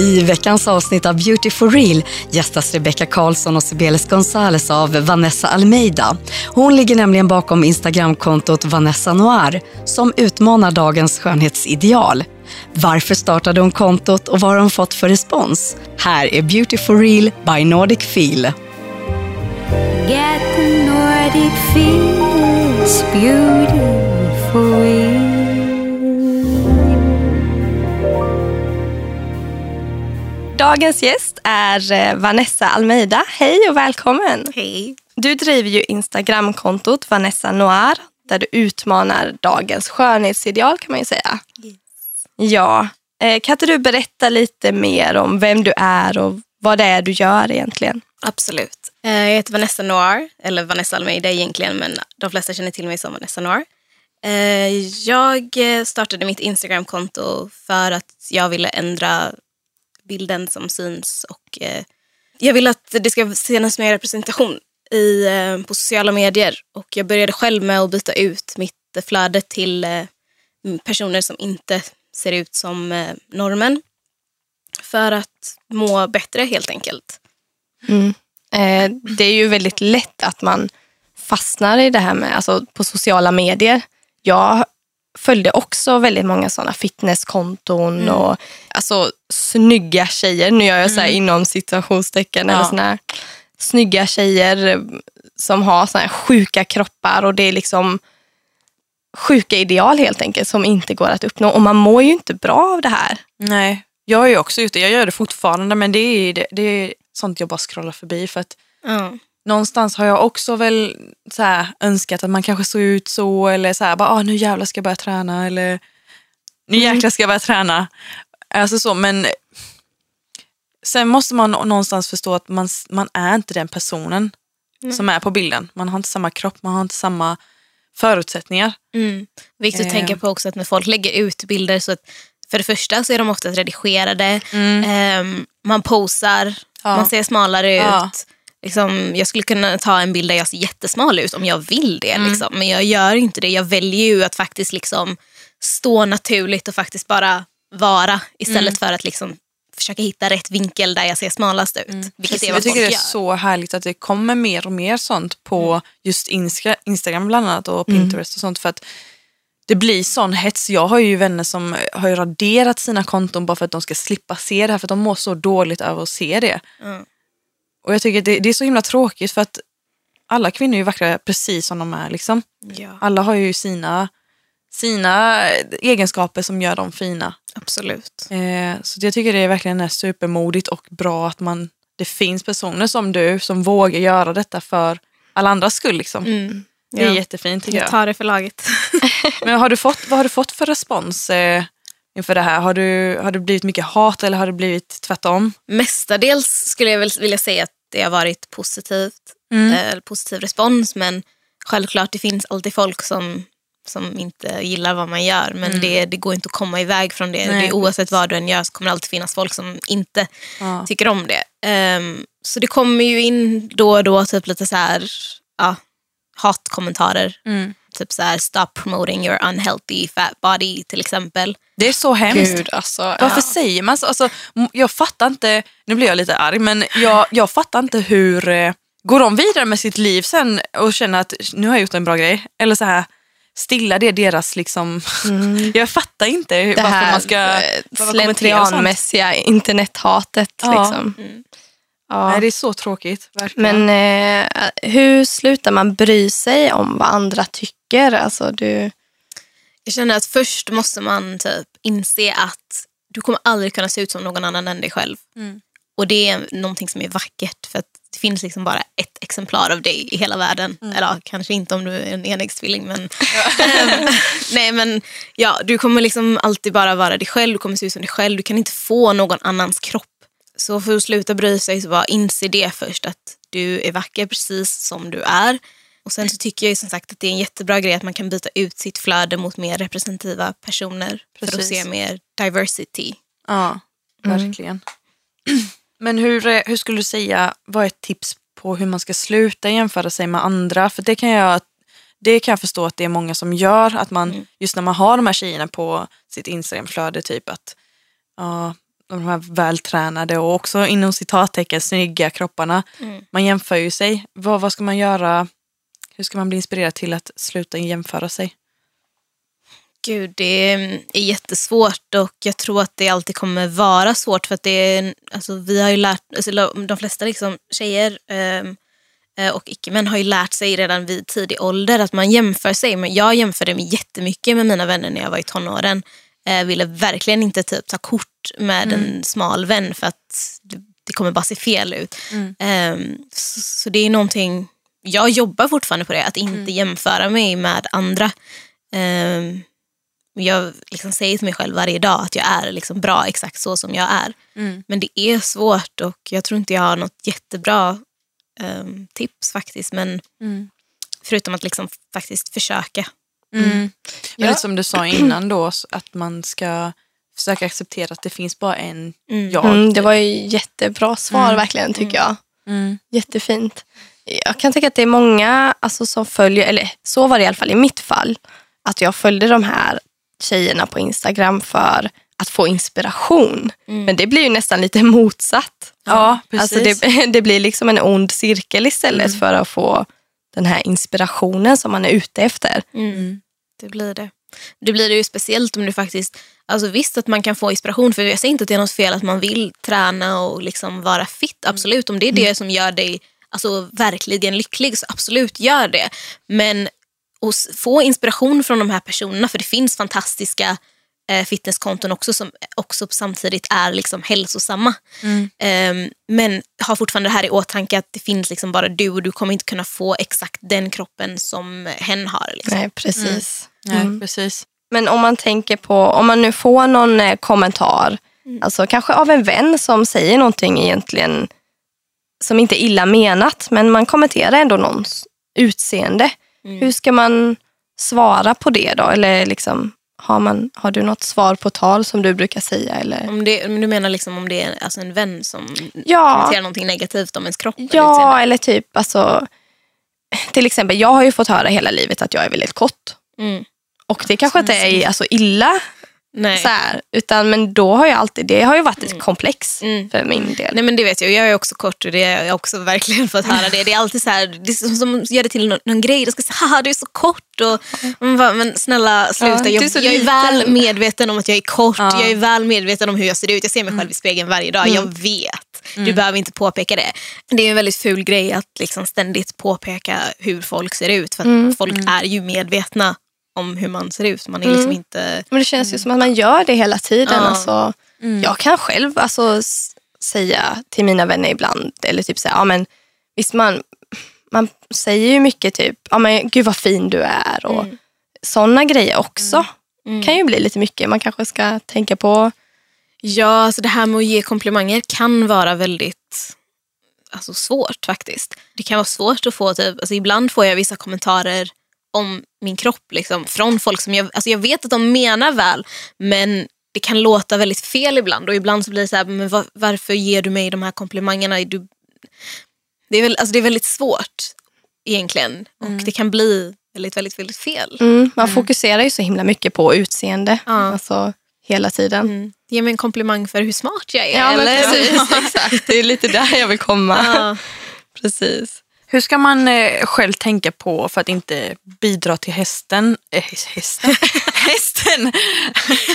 I veckans avsnitt av Beauty for real gästas Rebecca Karlsson och Sibeles Gonzales av Vanessa Almeida. Hon ligger nämligen bakom Instagramkontot Vanessa Noir som utmanar dagens skönhetsideal. Varför startade hon kontot och vad har hon fått för respons? Här är Beauty for real by Nordic Feel. Get the Nordic feel, beautiful. Dagens gäst är eh, Vanessa Almeida. Hej och välkommen. Hej. Du driver ju Instagramkontot Vanessa Noir där du utmanar dagens skönhetsideal kan man ju säga. Yes. Ja. Eh, kan inte du berätta lite mer om vem du är och vad det är du gör egentligen? Absolut. Eh, jag heter Vanessa Noir, eller Vanessa Almeida egentligen, men de flesta känner till mig som Vanessa Noir. Jag startade mitt Instagramkonto för att jag ville ändra bilden som syns. Och, eh, jag vill att det ska synas mer representation i, eh, på sociala medier. Och jag började själv med att byta ut mitt flöde till eh, personer som inte ser ut som eh, normen. För att må bättre helt enkelt. Mm. Eh, det är ju väldigt lätt att man fastnar i det här med alltså, på sociala medier. Jag följde också väldigt många sådana fitnesskonton mm. och alltså, snygga tjejer. Nu gör jag så här mm. inom situationstecken. Ja. Eller såna här, snygga tjejer som har såna här sjuka kroppar och det är liksom sjuka ideal helt enkelt som inte går att uppnå. Och man mår ju inte bra av det här. Nej, jag ju också det. Jag gör det fortfarande men det är, det, det är sånt jag bara scrollar förbi. för att mm någonstans har jag också väl så här, önskat att man kanske såg ut så eller så här, bara, ah, nu jävlar ska jag börja träna eller nu mm. jäklar ska jag börja träna. Alltså så, men sen måste man någonstans förstå att man, man är inte den personen mm. som är på bilden. Man har inte samma kropp, man har inte samma förutsättningar. Mm. Viktigt att tänka eh. på också att när folk lägger ut bilder så att för det första så är de ofta redigerade, um, man posar, ja. man ser smalare ut. Ja liksom, jag skulle kunna ta en bild där jag ser jättesmal ut om jag vill det. Mm. Liksom. Men jag gör inte det. Jag väljer ju att faktiskt liksom, stå naturligt och faktiskt bara vara istället mm. för att liksom, försöka hitta rätt vinkel där jag ser smalast ut. Mm. Vilket är jag tycker det är gör. så härligt att det kommer mer och mer sånt på mm. just Instagram bland annat och mm. Pinterest och sånt. För att det blir sån hets. Jag har ju vänner som har raderat sina konton bara för att de ska slippa se det här för att de mår så dåligt över att se det. Mm. Och jag tycker det, det, är så himla tråkigt för att alla kvinnor är vackra precis som de är. Liksom. Ja. Alla har ju sina, sina egenskaper som gör dem fina. Absolut. Eh, så jag tycker det är verkligen är supermodigt och bra att man, det finns personer som du som vågar göra detta för alla andras skull. Liksom. Mm. Det är jättefint tycker jag. Jag tar det för laget. Men har du fått, vad har du fått för respons eh, inför det här? Har, du, har det blivit mycket hat eller har det blivit tvärtom? Mestadels skulle jag väl vilja säga att det har varit positivt, mm. eh, positiv respons. Men självklart det finns alltid folk som, som inte gillar vad man gör. Men mm. det, det går inte att komma iväg från det. Nej, det oavsett vad du än gör så kommer det alltid finnas folk som inte ja. tycker om det. Um, så det kommer ju in då och då typ lite så här, ja, hatkommentarer. Mm. Typ så här, stop promoting your unhealthy fat body till exempel. Det är så hemskt. Gud, alltså, Varför ja. säger man så? Alltså, jag fattar inte, nu blir jag lite arg, men jag, jag fattar inte hur, eh, går de vidare med sitt liv sen och känner att nu har jag gjort en bra grej? Eller så här, stilla det deras liksom, mm. jag fattar inte det varför här, man ska eh, slentrianmässiga internethatet. Ja. Liksom. Mm. Ja. Nej, det är så tråkigt. Verkligen. Men eh, hur slutar man bry sig om vad andra tycker? Alltså, du... Jag känner att först måste man typ inse att du kommer aldrig kunna se ut som någon annan än dig själv. Mm. Och det är någonting som är vackert för att det finns liksom bara ett exemplar av dig i hela världen. Mm. Eller kanske inte om du är en enäggstvilling men, nej, men ja, du kommer liksom alltid bara vara dig själv, du kommer se ut som dig själv. Du kan inte få någon annans kropp så för att sluta bry sig så bara inse det först att du är vacker precis som du är. Och sen så tycker jag som sagt att det är en jättebra grej att man kan byta ut sitt flöde mot mer representativa personer precis. för att se mer diversity. Ja, mm. verkligen. Mm. Men hur, eh, hur skulle du säga, vad är ett tips på hur man ska sluta jämföra sig med andra? För det kan jag, det kan jag förstå att det är många som gör. Att man, mm. just när man har de här tjejerna på sitt Instagramflöde, typ att ja, de här vältränade och också inom citattecken snygga kropparna. Mm. Man jämför ju sig. Vad, vad ska man göra? Hur ska man bli inspirerad till att sluta jämföra sig? Gud, det är jättesvårt och jag tror att det alltid kommer vara svårt för att det är, alltså, vi har ju lärt, alltså, de flesta liksom, tjejer ehm, eh, och icke-män har ju lärt sig redan vid tidig ålder att man jämför sig. Men jag jämförde mig jättemycket med mina vänner när jag var i tonåren. Eh, ville verkligen inte typ, ta kort med en smal vän för att det, kommer bara se fel ut. Ehm, så, så det är någonting, jag jobbar fortfarande på det, att inte jämföra mig med andra. Ehm, jag liksom säger till mig själv varje dag att jag är liksom bra exakt så som jag är. Men det är svårt och jag tror inte jag har något jättebra ehm, tips faktiskt. Men Förutom att liksom faktiskt försöka. Men Ja. lite som du sa innan då, att man ska försöka acceptera att det finns bara en jag. Mm, det var ju jättebra svar verkligen tycker jag. Mm. Jättefint. Jag kan tycka att det är många alltså, som följer, eller så var det i alla fall i mitt fall, att jag följde de här tjejerna på Instagram för att få inspiration. Men det blir ju nästan lite motsatt. Ja, precis. Alltså det, det blir liksom en ond cirkel istället för att få den här inspirationen som man är ute efter. Mm. Det blir det. Det blir det ju speciellt om du faktiskt, alltså visst att man kan få inspiration för jag säger inte att det är något fel att man vill träna och liksom vara fit, absolut. Om det är det som gör dig alltså, verkligen lycklig så absolut gör det. Men s- få inspiration från de här personerna, för det finns fantastiska eh, fitnesskonton också som också samtidigt är liksom hälsosamma. Ehm, men ha fortfarande det här i åtanke att det finns liksom bara du och du kommer inte kunna få exakt den kroppen som hen har. Liksom. Nej, precis. Nej, precis. Men om man tänker på, om man nu får någon eh, kommentar, alltså kanske av en vän som säger någonting egentligen som inte är illa menat, men man kommenterar ändå någons utseende. Hur ska man svara på det då? Eller liksom, har, man, har du något svar på tal som du brukar säga? Eller? Om det, men du menar liksom om det är alltså en vän som Ja. kommenterar någonting negativt om ens kropp? eller Ja, utseende? eller typ alltså, till exempel, jag har ju fått höra hela livet att jag är väldigt kort. Mm. Och det kanske inte är alltså, illa, Nej. så här, utan, men då har jag alltid, det har ju varit ett komplex Mm. för min del. Nej men det vet jag, jag är också kort och det har jag också verkligen fått höra det. Det är alltid så här, det som, som gör det till någon, någon grej. De ska säga haha du är så kort. Och, man bara, men snälla sluta, Ja, du är jag, jag är väl medveten om att jag är kort. Ja. Jag är väl medveten om hur jag ser ut. Jag ser mig själv i spegeln varje dag. Jag vet. Du behöver inte påpeka det. Det är en väldigt ful grej att liksom ständigt påpeka hur folk ser ut. För folk är ju medvetna om hur man ser ut. Man är liksom inte... Men det känns ju som att man gör det hela tiden. Ja. Alltså, Jag kan själv alltså, säga till mina vänner ibland, eller typ säga, ja men visst man, man säger ju mycket typ, ja men gud vad fin du är och sådana grejer också. Kan ju bli lite mycket. Man kanske ska tänka på, Ja, alltså det här med att ge komplimanger kan vara väldigt alltså, svårt faktiskt. Det kan vara svårt att få, typ, alltså, ibland får jag vissa kommentarer om min kropp liksom, från folk som jag, alltså, jag vet att de menar väl, men det kan låta väldigt fel ibland och ibland så blir det så här, men var, varför ger du mig de här komplimangerna? Du, det, är väl, alltså, det är väldigt svårt egentligen och det kan bli väldigt, väldigt, väldigt fel. mm, man fokuserar ju så himla mycket på utseende. Ja. Alltså, hela tiden. Mm. Ge mig en komplimang för hur smart jag är. Ja, eller? precis, exakt. Det är lite där jag vill komma. Ja. Precis. Hur ska man eh, själv tänka på för att inte bidra till hästen? Eh, hästen? hästen!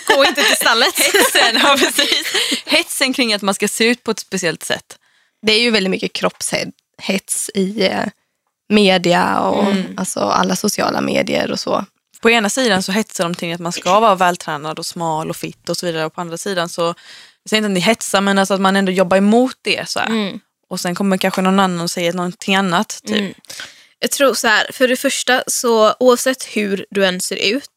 Gå inte till stallet. Hetsen, ja precis. Hetsen kring att man ska se ut på ett speciellt sätt. Det är ju väldigt mycket kroppshets i eh, media och alltså alla sociala medier och så. På ena sidan så hetsar de till att man ska vara vältränad och smal och fit och så vidare. Och på andra sidan så, jag säger inte att ni hetsar men alltså att man ändå jobbar emot det. Så. Mm. Och sen kommer kanske någon annan och säger någonting annat. Typ. Mm. Jag tror så här, för det första så oavsett hur du än ser ut,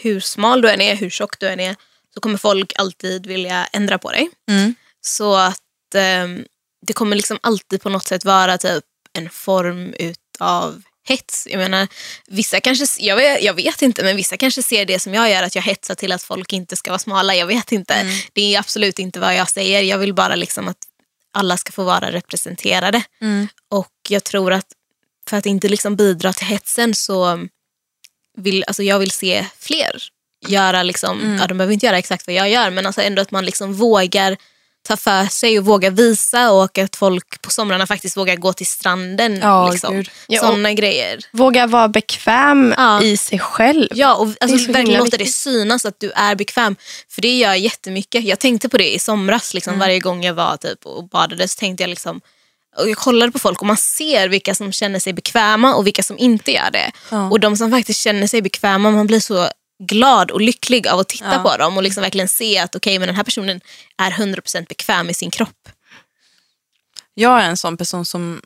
hur smal du än är, hur tjock du än är, så kommer folk alltid vilja ändra på dig. Mm. Så att ehm, det kommer liksom alltid på något sätt vara typ en form utav hets. Jag menar, vissa kanske, jag vet, jag vet inte, men vissa kanske ser det som jag gör, att jag hetsar till att folk inte ska vara smala. Jag vet inte. Det är absolut inte vad jag säger. Jag vill bara liksom att alla ska få vara representerade. Och jag tror att för att inte liksom bidra till hetsen så vill alltså jag vill se fler göra, liksom, ja, de behöver inte göra exakt vad jag gör, men alltså ändå att man liksom vågar ta för sig och våga visa och att folk på somrarna faktiskt vågar gå till stranden. Ja, liksom. Ja, Sådana grejer. Våga vara bekväm Ja. i sig själv. Ja, och alltså, så verkligen låta det synas att du är bekväm. För det gör jättemycket. Jag tänkte på det i somras. Liksom, Mm. Varje gång jag var typ, och badade så tänkte jag liksom och jag kollade på folk och man ser vilka som känner sig bekväma och vilka som inte gör det. Ja. Och de som faktiskt känner sig bekväma, man blir så glad och lycklig av att titta Ja. på dem och liksom verkligen se att okej, men den här personen är 100% bekväm i sin kropp. Jag är en sån person som,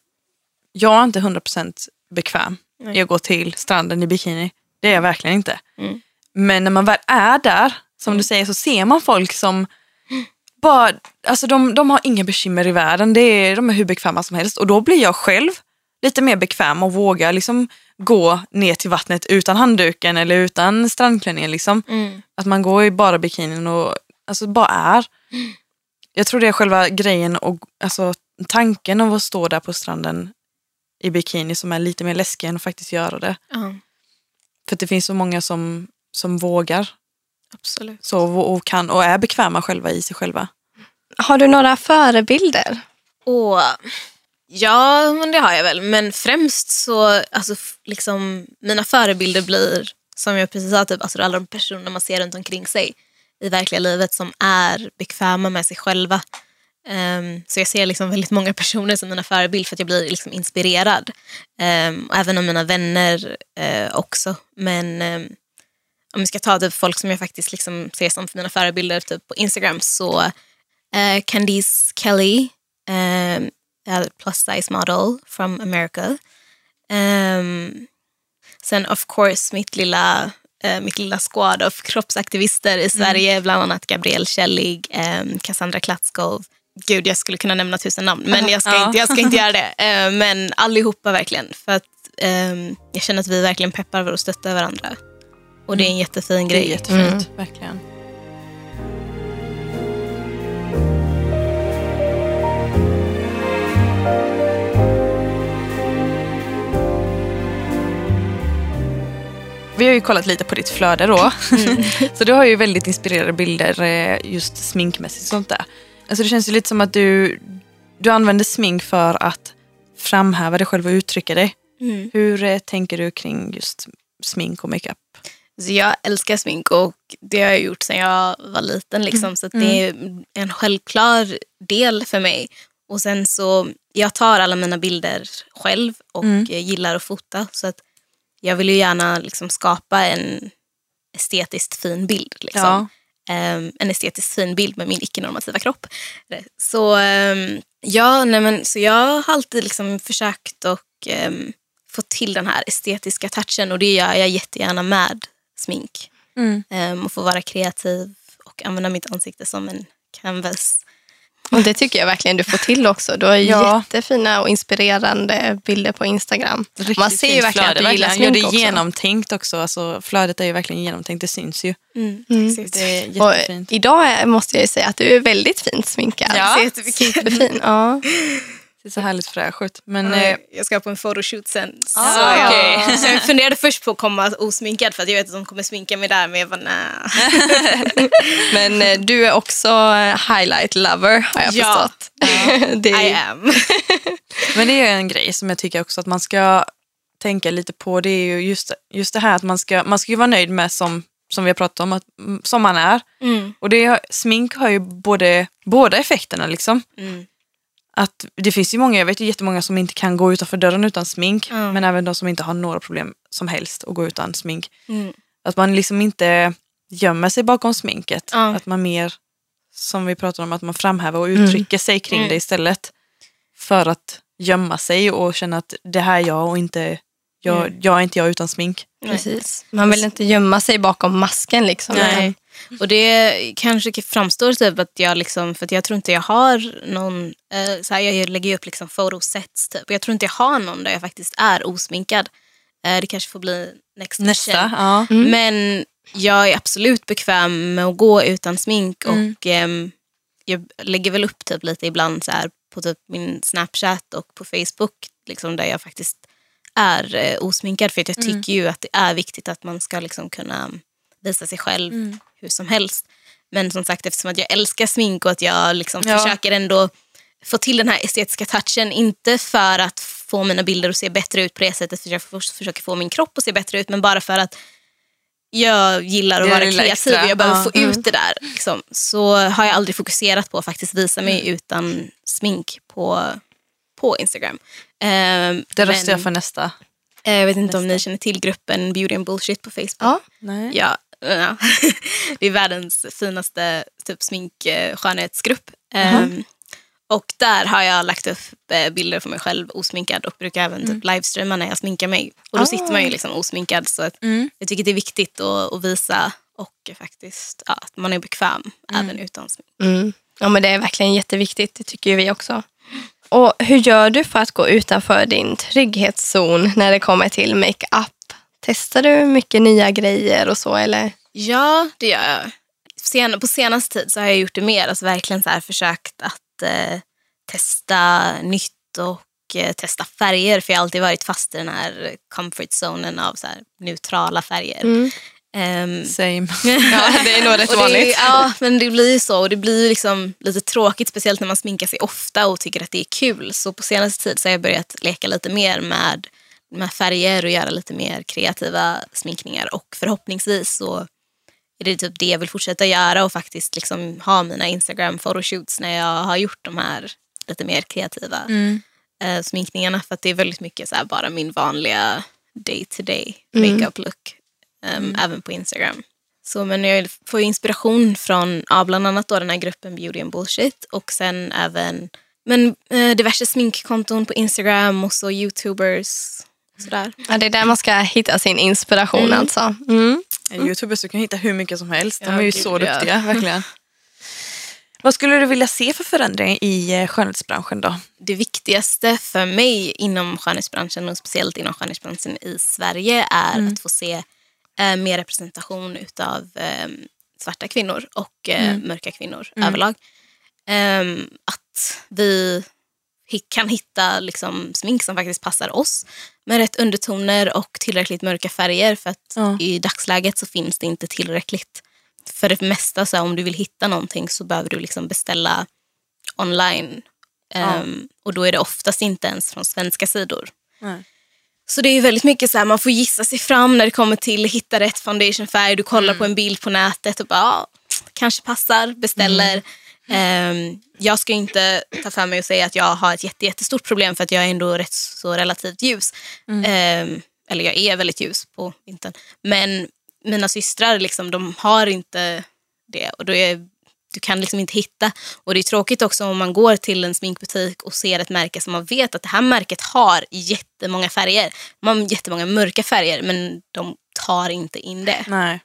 jag är inte 100% bekväm i att gå till stranden i bikini. Det är jag verkligen inte. Mm. Men när man väl är där, som du säger, så ser man folk som bara, alltså de, de har inga bekymmer i världen. Det är, de är hur bekväma som helst. Och då blir jag själv lite mer bekväm och vågar liksom gå ner till vattnet utan handduken eller utan strandklänningen. Liksom. Mm. Att man går i bara bikinin och alltså, bara är. Jag tror det är själva grejen och alltså, tanken av att stå där på stranden i bikini som är lite mer läskig än att faktiskt göra det. Ja, För att det finns så många som, som vågar absolut. så, och, och kan och är bekväma själva i sig själva. Har du några förebilder? Och, ja, men det har jag väl. Men främst så, alltså, liksom, mina förebilder blir, som jag precis sa, typ, alltså, alla de personer man ser runt omkring sig i verkliga livet som är bekväma med sig själva. Um, så jag ser liksom väldigt många personer som mina förebilder för att jag blir liksom inspirerad. Um, även av mina vänner uh, också. Men um, om vi ska ta typ folk som jag faktiskt liksom ser som mina förebilder typ på Instagram så uh, Candice Kelly, um, a plus size model from America. Um, sen of course mitt lilla, eh, mitt lilla squad av kroppsaktivister i Sverige, bland annat Gabrielle Källig, um, Cassandra Klatskov. Gud, jag skulle kunna nämna tusen namn, men jag ska, Ja. inte, jag ska inte göra det. Eh, men allihopa verkligen. För att ehm, jag känner att vi verkligen peppar och stöttar varandra. Och det är en jättefin Det är grej. jättefint, verkligen. Vi har ju kollat lite på ditt flöde då. så du har ju väldigt inspirerande bilder eh, just sminkmässigt och sånt där. Alltså det känns ju lite som att du, du använder smink för att framhäva dig själv och uttrycka dig. Mm. Hur eh, tänker du kring just smink och makeup? Så jag älskar smink och det har jag gjort sedan jag var liten. Liksom, så att det är en självklar del för mig. Och sen så, jag tar alla mina bilder själv och Mm. gillar att fota. Så att jag vill ju gärna liksom skapa en estetiskt fin bild. Liksom. Ja. Ehm, en estetiskt fin bild med min icke-normativa kropp. Så, ehm, ja, nej men, så jag har alltid liksom försökt och um, få till den här estetiska touchen och det gör jag jättegärna med smink. Mm. Och få vara kreativ och använda mitt ansikte som en canvas. Och det tycker jag verkligen du får till också. Du har Ja. jättefina och inspirerande bilder på Instagram. Riktigt Man ser ju verkligen att du flöde, gillar smink ja, det är också. genomtänkt också. Alltså, flödet är ju verkligen genomtänkt, det syns ju. Mm. Det är Och jättefint. idag är, måste jag ju säga att du är väldigt fint sminkad. Ja. Ser jättefin. Superfin. Ja. Det ser så härligt fräsch ut. Men Mm. Jag ska på en photoshoot sen. Så, Ah, jag, okej. så jag funderade först på att komma osminkad för att jag vet att de kommer sminka mig där men jag bara. Men eh, du är också eh, highlight lover har jag Ja. förstått. det I är, am. Men det är en grej som jag tycker också att man ska tänka lite på. Det är ju just, just det här att man ska, man ska ju vara nöjd med som, som vi har pratat om, att, mm, som man är. Mm. Och det, smink har ju både, båda effekterna. Liksom. Mm. Att det finns ju många, jag vet ju jättemånga som inte kan gå utanför dörren utan smink. Mm. Men även de som inte har några problem som helst att gå utan smink. Mm. Att man liksom inte gömmer sig bakom sminket. Ja. Att man mer, som vi pratade om, att man framhäver och uttrycker sig kring Mm. det istället. För att gömma sig och känna att det här är jag och inte jag, Mm. jag är inte jag utan smink. precis. Man vill inte gömma sig bakom masken. Liksom. Nej. Och det kanske framstår typ att jag liksom, för att jag tror inte jag har någon, eh, så här, jag lägger ju upp liksom photosets typ. Och Jag tror inte jag har någon där jag faktiskt är osminkad. Eh, det kanske får bli next Nästa, ja. Men jag är absolut bekväm med att gå utan smink Mm. och ehm, jag lägger väl upp typ lite ibland så här på typ min Snapchat och på Facebook liksom där jag faktiskt är eh, osminkad för att jag Mm. tycker ju att det är viktigt att man ska liksom kunna visa sig själv Mm. Hur som helst. Men som sagt eftersom att jag älskar smink och att jag liksom Ja. försöker ändå få till den här estetiska touchen. Inte för att få mina bilder att se bättre ut på det sättet för jag för- försöker få min kropp att se bättre ut men bara för att jag gillar att vara kreativ och jag behöver Ja. få ut det där. Liksom. Så har jag aldrig fokuserat på att faktiskt visa mig utan smink på, på Instagram. Ehm, Det röstar jag för nästa. Eh, Jag vet inte om ni känner till gruppen Beauty and Bullshit på Facebook. Ja. Nej. Ja, ja. det är världens finaste typ smink skönhetsgrupp. Ehm, och där har jag lagt upp eh, bilder på mig själv osminkad och brukar även typ livestreama när jag sminkar mig. Och då Ah. sitter man ju liksom osminkad så att Mm. jag tycker det är viktigt att, att visa och faktiskt ja, att man är bekväm även utan smink. Mm. Ja, men det är verkligen jätteviktigt, det tycker ju vi också. Och hur gör du för att gå utanför din trygghetszon när det kommer till makeup? Testar du mycket nya grejer och så eller? Ja, det gör jag. Sen, på senaste tid så har jag gjort det mer. Alltså verkligen så här försökt att eh, testa nytt och eh, testa färger. För jag har alltid varit fast i den här comfort zonen av så här neutrala färger. Mm. Ehm, Same. Ja, det är nog rätt och det, vanligt. ja, men det blir ju så. Och det blir liksom lite tråkigt, speciellt när man sminkar sig ofta och tycker att det är kul. Så på senaste tid så har jag börjat leka lite mer med, med färger och göra lite mer kreativa sminkningar. Och förhoppningsvis så är det typ det jag vill fortsätta göra och faktiskt liksom ha mina Instagram photoshoots när jag har gjort de här lite mer kreativa Mm. eh, sminkningarna. För att det är väldigt mycket så bara min vanliga day to day Mm. makeup look. Um, Även på Instagram. Så, men jag får inspiration från ja, bland annat då den här gruppen Beauty and Bullshit och sen även men, eh, diverse sminkkonton på Instagram och så youtubers. Sådär. Ja, det är där man ska hitta sin inspiration Mm. alltså. Mm. Youtubers, du kan hitta hur mycket som helst. De Ja, är ju gud, så ja. duktiga, verkligen. Vad skulle du vilja se för förändring i eh, skönhetsbranschen då? Det viktigaste för mig inom skönhetsbranschen och speciellt inom skönhetsbranschen i Sverige är att få se eh, mer representation utav eh, svarta kvinnor och eh, mörka kvinnor överlag. Ehm, att vi kan hitta liksom, smink som faktiskt passar oss med rätt undertoner och tillräckligt mörka färger för att Ja. i dagsläget så finns det inte tillräckligt. För det mesta så här, om du vill hitta någonting så behöver du liksom beställa online. Ehm, och då är det oftast inte ens från svenska sidor. Nej. Så det är väldigt mycket så här, man får gissa sig fram när det kommer till att hitta rätt foundationfärg. Du kollar på en bild på nätet och bara, ja, kanske passar, beställer. Ehm, jag ska inte ta för mig och säga att jag har ett jätte, jättestort problem för att jag är ändå rätt så relativt ljus. Ehm, eller jag är väldigt ljus på vintern. Men mina systrar liksom, de har inte det. Och då är, du kan liksom inte hitta. Och det är tråkigt också om man går till en sminkbutik och ser ett märke som man vet att det här märket har jättemånga färger. Man har jättemånga mörka färger men de tar inte in det. Nej.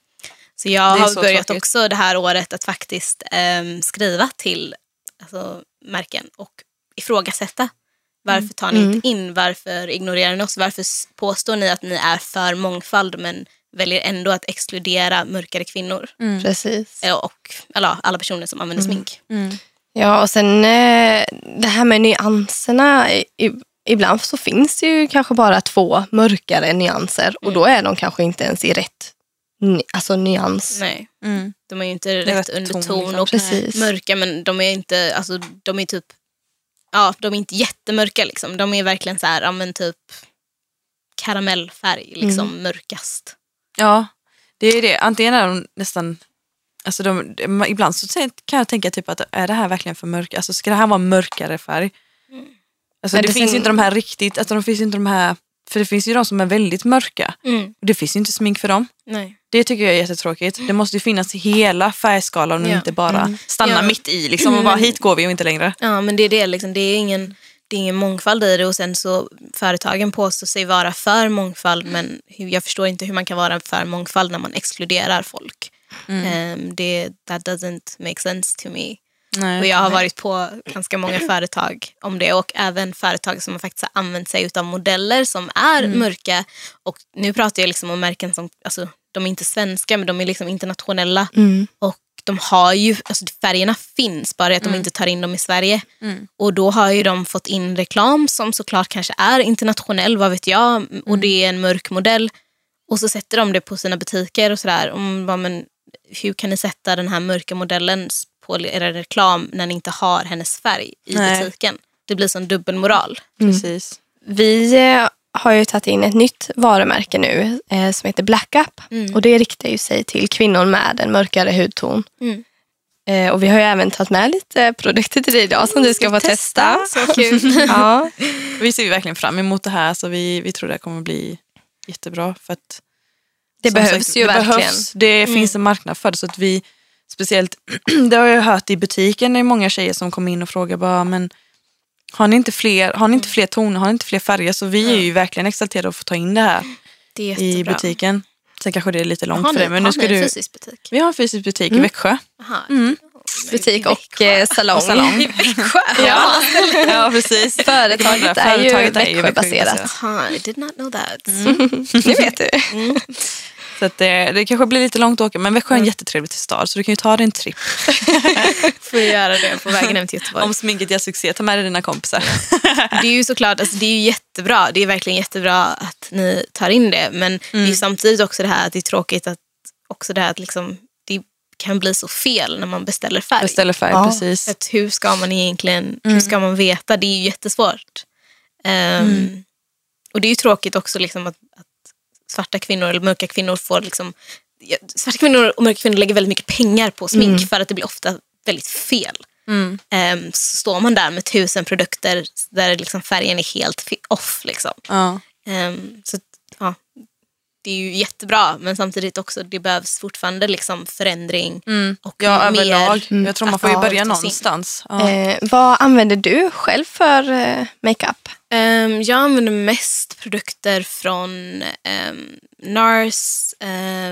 Så jag har så börjat tråkigt. också det här året att faktiskt ehm, skriva till alltså, märken och ifrågasätta. Varför tar ni inte in? Varför ignorerar ni oss? Varför påstår ni att ni är för mångfald men väljer ändå att exkludera mörkare kvinnor? Precis. Eh, Och eller, alla personer som använder smink. Ja, och sen eh, det här med nyanserna. Ibland så finns det ju kanske bara två mörkare nyanser och då är de kanske inte ens i rätt alltså nyans. Nej, Mm. de är ju inte är rätt rätt ton, underton liksom. och Precis. mörka men de är inte, alltså de är typ, ja de är inte jättemörka liksom. De är verkligen så här, ja men typ karamellfärg, liksom Mm. mörkast. Ja, det är det. Antingen är de nästan... Alltså de, de, ibland så kan jag tänka typ att är det här verkligen för mörkt? Alltså ska det här vara mörkare färg? Alltså Men det, det finns sen- ju inte de här riktigt, alltså de finns inte de här, för det finns ju de som är väldigt mörka. Mm. Och det finns ju inte smink för dem. Nej. Det tycker jag är jättetråkigt. Det måste ju finnas hela färgskalan och Ja. inte bara stanna Ja. mitt i liksom och bara hit går vi och inte längre. Ja men det är det, liksom. det, är ingen, det är ingen mångfald i det och sen så företagen påstår sig vara för mångfald men jag förstår inte hur man kan vara för mångfald när man exkluderar folk. Ehm, det, that doesn't make sense to me. Nej. Och jag har varit på ganska många företag om det och även företag som faktiskt har använt sig av modeller som är mörka. Och nu pratar jag liksom om märken som, alltså, de är inte svenska men de är liksom internationella. Och de har ju, alltså färgerna finns bara att de inte tar in dem i Sverige. Och då har ju de fått in reklam som såklart kanske är internationell, vad vet jag. Och det är en mörk modell. Och så sätter de det på sina butiker och sådär. Och bara, men hur kan ni sätta den här mörka modellen på er reklam när ni inte har hennes färg i Nej. butiken? Det blir sån dubbelmoral. Precis. Vi eh, har ju tagit in ett nytt varumärke nu eh, som heter Black Up. Mm. Och det riktar ju sig till kvinnor med en mörkare hudton. Mm. Eh, och vi har ju även tagit med lite produkter till dig idag som du ska få testa. Så kul. Ja. Vi ser ju verkligen fram emot det här så vi, vi tror det kommer bli jättebra. För att, Det som behövs sagt, ju det verkligen. Behövs, det finns en marknad för det. Så att vi, speciellt, det har jag hört i butiken, det är många tjejer som kommer in och frågar bara, men har ni inte fler, har ni inte fler toner, har ni inte fler färger? Så vi är ju verkligen exalterade att få ta in det här Det är i butiken. Sen kanske det är lite långt Har för dig. Men har nu ska ni en du, fysisk butik? vi har en fysisk butik Mm. i Växjö. Aha. Butik och eh, salong. Och salong. I Växjö? Ja. ja, precis. Företaget är ju Företaget är ju Växjöbaserat. Aha, I did not know that. Det vet du. Så att det, det kanske blir lite långt att åka men Växjö är en jättetrevlig stad så du kan ju ta dig en tripp. Får jag göra det på vägen hem till Göteborg. Om sminket gör succé, ta med dig dina kompisar. Det är ju såklart alltså, det är ju jättebra. Det är verkligen jättebra att ni tar in det. Men det är ju samtidigt också det här att det är tråkigt att också det här att liksom, det kan bli så fel när man beställer färg. Beställer färg, Ja. precis. Att hur ska man egentligen hur ska man veta? Det är ju jättesvårt. Ehm, Och det är ju tråkigt också liksom att, att svarta kvinnor eller mörka kvinnor får liksom Svarta kvinnor och mörka kvinnor lägger väldigt mycket pengar på smink för att det blir ofta väldigt fel. Mm. Ehm, så står man där med tusen produkter där liksom färgen är helt off. Liksom. Ja. Ehm, så ja, det är ju jättebra men samtidigt också det behövs fortfarande liksom förändring. Och ja, mer överlag. Jag tror man får ju börja någonstans. Ja. Eh, vad använder du själv för eh, makeup? Ehm, jag använder mest produkter från um, NARS,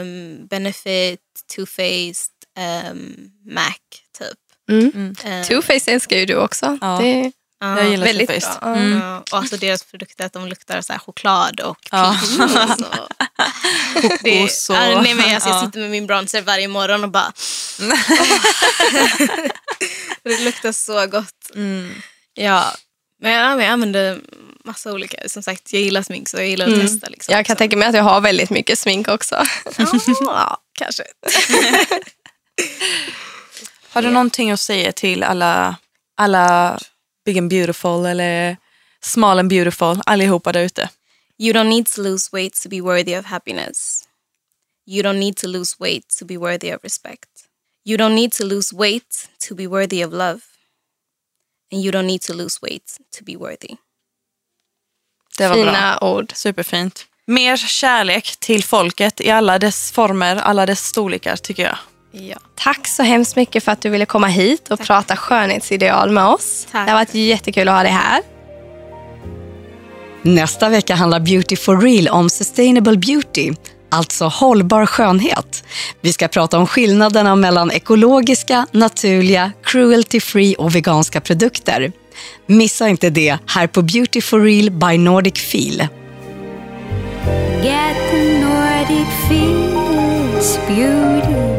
um, Benefit, Too Faced, um, MAC typ. Mm. Ehm, Two Face älskar ju du också. Ja. Det, ja, Jag gillar väldigt Too Faced. Mm. ja, och alltså deras produkter att de luktar så choklad och Ja. Det, Kokos ja, nej, men alltså, jag ja. sitter med min bronzer varje morgon och bara... det luktar så gott. Mm. Ja, men jag, jag använder massa olika. Som sagt, jag gillar smink så jag gillar att testa. Liksom, Mm. jag kan så. tänka mig att jag har väldigt mycket smink också. Ja, kanske. Har du någonting att säga till alla, alla big and beautiful eller small and beautiful, allihopa där ute? You don't need to lose weight to be worthy of happiness. You don't need to lose weight to be worthy of respect. You don't need to lose weight to be worthy of love. And you don't need to lose weight to be worthy. Det var bra. Fina ord. Superfint. Mer kärlek till folket i alla dess former, alla dess storlekar tycker jag. Ja. Tack så hemskt mycket för att du ville komma hit och prata skönhetsideal med oss. Tack. Det har varit jättekul att ha dig här. Nästa vecka handlar Beauty for Real om Sustainable Beauty, alltså hållbar skönhet. Vi ska prata om skillnaderna mellan ekologiska, naturliga, cruelty-free och veganska produkter. Missa inte det här på Beauty for Real by Nordic Feel. Get the Nordic feels beautiful.